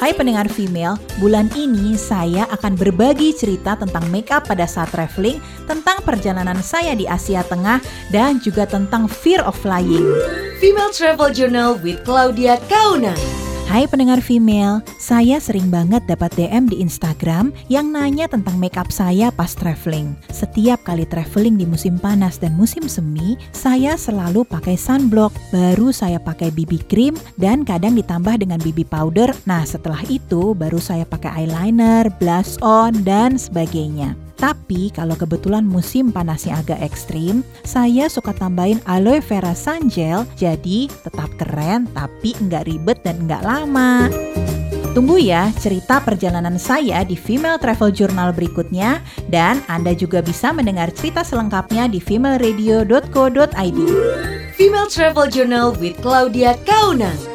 Hai pendengar female, bulan ini saya akan berbagi cerita tentang makeup pada saat traveling, tentang perjalanan saya di Asia Tengah, dan juga tentang fear of flying. Female Travel Journal with Claudia Kauna. Hai pendengar female, saya sering banget dapat DM di Instagram yang nanya tentang makeup saya pas traveling. Setiap kali traveling di musim panas dan musim semi, saya selalu pakai sunblock, baru saya pakai BB cream dan kadang ditambah dengan BB powder. Nah, setelah itu baru saya pakai eyeliner, blush on dan sebagainya. Tapi kalau kebetulan musim panasnya agak ekstrim, saya suka tambahin aloe vera sun gel, jadi tetap keren tapi nggak ribet dan nggak lama. Tunggu ya cerita perjalanan saya di Female Travel Journal berikutnya dan Anda juga bisa mendengar cerita selengkapnya di femaleradio.co.id. Female Travel Journal with Claudia Kauna.